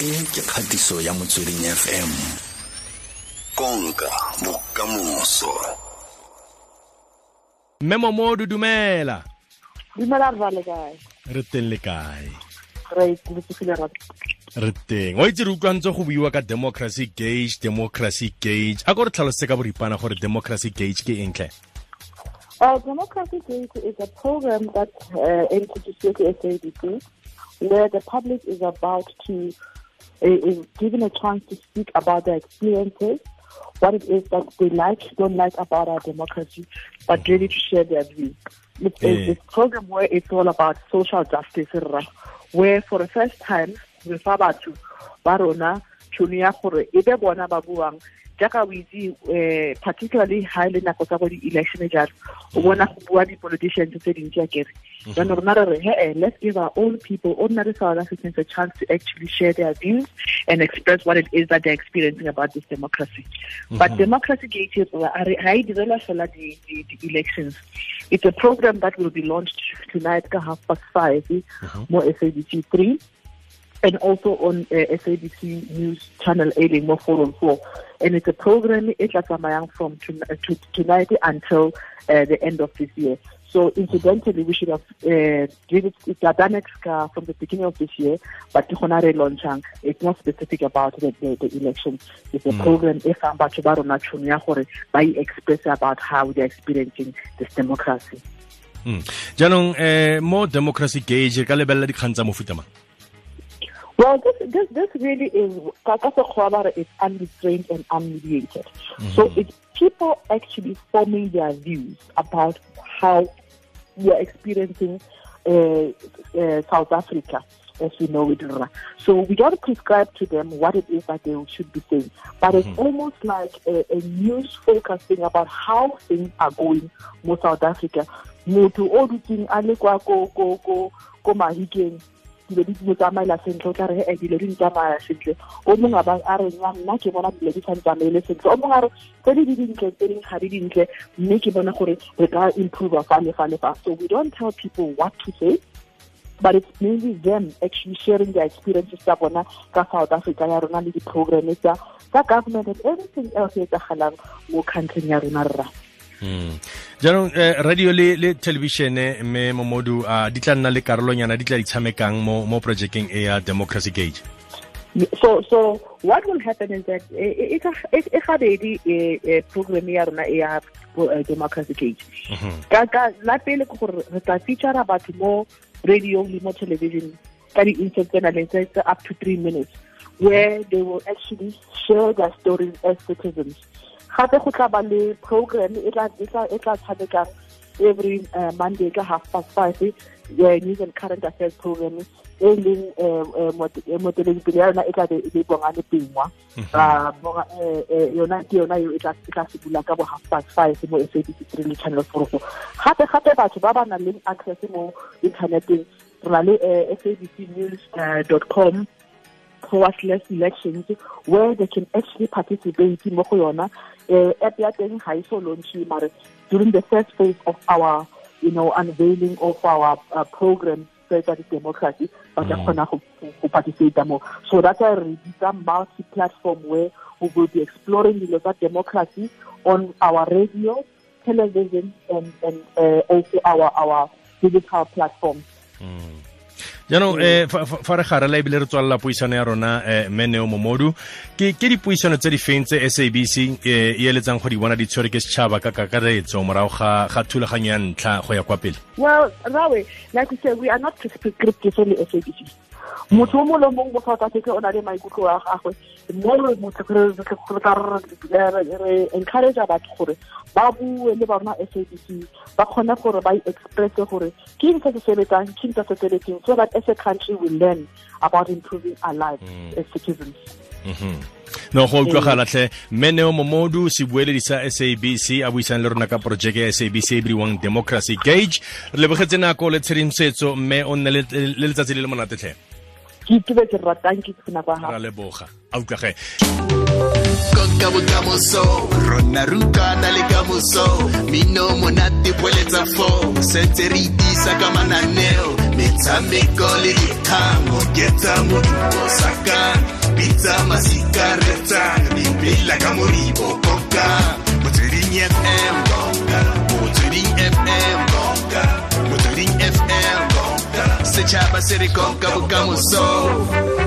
e ke kgatiso ya motsweding fm konka bokamoso. Mme momodu dumela. Dumela rra le kae? Re teng le kae? Re ikutlwile ra re teng. Wa itse re utlwantse go buiwa ka democracy gauge democracy gauge. A ko re tlhalosetse ka boripana gore democracy gauge ke entle Uh, Democracy Gauge is a program that uh, introduced to SABC where the public is about to, Uh, is given a chance to speak about their experiences, what it is that they like, don't like about our democracy, but really to share their views. It's a this program where it's all about social justice, where for the first time, re fa batho ba rona tšhono ya gore e be bona ba buang jaaka o itse um particularly ha e le nako tsa go di-election jalo o bona go bua di-politicians tse dintsi a kere mhm. jaanong rona re re he eh, let's give our own people ordinary south africans a chance to actually share their views and express what it is that they're experiencing about this democracy. Mhm. But democracy gauge ga uh, e direla fela di- di- di-elections it's a program that will be launched tonight ka half past five mhm. mo sabc three and also on uh, SABC News Channel 8 in more 404. And it's a program it tla tsamayang from to, to, tonight until uh, the end of this year. So incidentally, we should have uh, given it it's done it uh, from the beginning of this year, but it's not specific about the, the, the election. It's a program e fang batho ba rona tšhono ya express about how they're experiencing this democracy. Mm. jaanong um mo democracy gauge re ka lebelela dikgang tsa mofuta mang Well, this this this really is is unrestrained and unmediated. So it's people actually forming their views about how we are experiencing uh, uh, South Africa as we know it. So we don't prescribe to them what it is that they should be saying, but it's almost like a, a news focusing about how things are going in South Africa. Motho o dutseng a le kwa ko ko ko ko Mahikeng dilo di mo tsamaela sentle o tla re e dilo di ntsamaya sentle. O mongwe a a re nna ke bona dilo di sa sentle. O mongwe a re tse di di dintle tse ding ga di dintle mme ke bona gore re ka improve fa le fa. So we don't tell people what to say but it's mainly them actually sharing their experiences tsa bona ka south africa ya rona le di-program tsa government and everything else e tsagalang mo countryng ya rona rra. Hmm. jaanong eh, radio le, le televišene eh, mme momodu a di tla nna le karolonyana di tla di tshamekang mo, mo projekeng e ya democracy gauge so so what will happen is that e e e gabedi eh, eh, program ya rona e ya eh, democracy mhm. ka ka la pele ke gore re tla feature batho mo radio le mo television ka di-insert tse nang le tse tse up to three minutes where they will actually share their stories as citizens gape go tla ba le program e tla tshamekang every uh, monday ka half past five uh, news and current affairs program e leng mot- eh, moteledi ya yona e tla be e le Bongani Bingwa eh, eh, yona ke yona eo e tla se bula ka bo half past five mo sabc three le channel four. Four gape gape batho ba ba nang le access mo interneteng re na le eh, sabc news eh, dot com slash elections where they can actually participate mo go yona. Uh, app ya teng ga e so mare during the first phase of our you know unveiling of our uh, program tsa democracy ba tla kgona go participate mo. So that's why re bitsa multi platform where we will be exploring dilo tsa democracy on our radio television and and uh, also our our digital platforms jaanong eh, fa, re gare la garela ebile re tswalela puisano ya rona eh, meneo momodu. Ke, ke dipuisano tse di feng tse sabc eh, e eletsang go di bona di tshwere ke setšhaba ka kakaretso morago ga ga thulaganyo ya ntlha go ya kwa pele? Well, Rawe, like we said, we are not prescriptive only SABC. Motho o mole le mongwe mo south africa o na le maikutlo a gagwe. Mo re encourage batho gore ba bue le bona sabc ba kgone gore ba expresse gore ke eng se se sebetsang ke eng se se sebetseng so that as a country we learn about improving our lives as citizens. No go utlwagala tlhe. Meneo momodu sebueledi sa sabc a buisang le rona ka projeke ya sabc e biriwang democracy gage re lebogetse nako le tshedimosetso mme o nne le le letsatsi le le monate tlhe ke itube ke ratang ke tsena kwa ra gago leboga a utlwage konka bokamoso rona rutana le kamoso mino monate poeletsa fo setse re itisa ka mananeo. Metshameko le dikgang oketsa modumo sakana tsa masikaretang bipela ka moribo konka motsweding fm motsweding fm motsweding fm setšhaba se re konka bokamoso